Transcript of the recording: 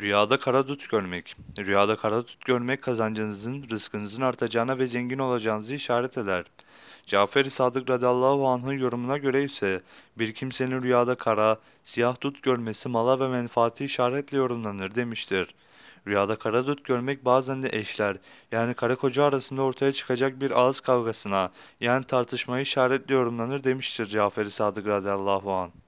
Rüyada kara dut görmek. Rüyada kara dut görmek kazancınızın, rızkınızın artacağına ve zengin olacağınızı işaret eder. Cafer-i Sadık radıyallahu anh'ın yorumuna göre ise bir kimsenin rüyada kara, siyah dut görmesi mala ve menfaati işaretle yorumlanır demiştir. Rüyada kara dut görmek bazen de eşler yani karı koca arasında ortaya çıkacak bir ağız kavgasına yani tartışmaya işaretle yorumlanır demiştir Cafer-i Sadık radıyallahu anh.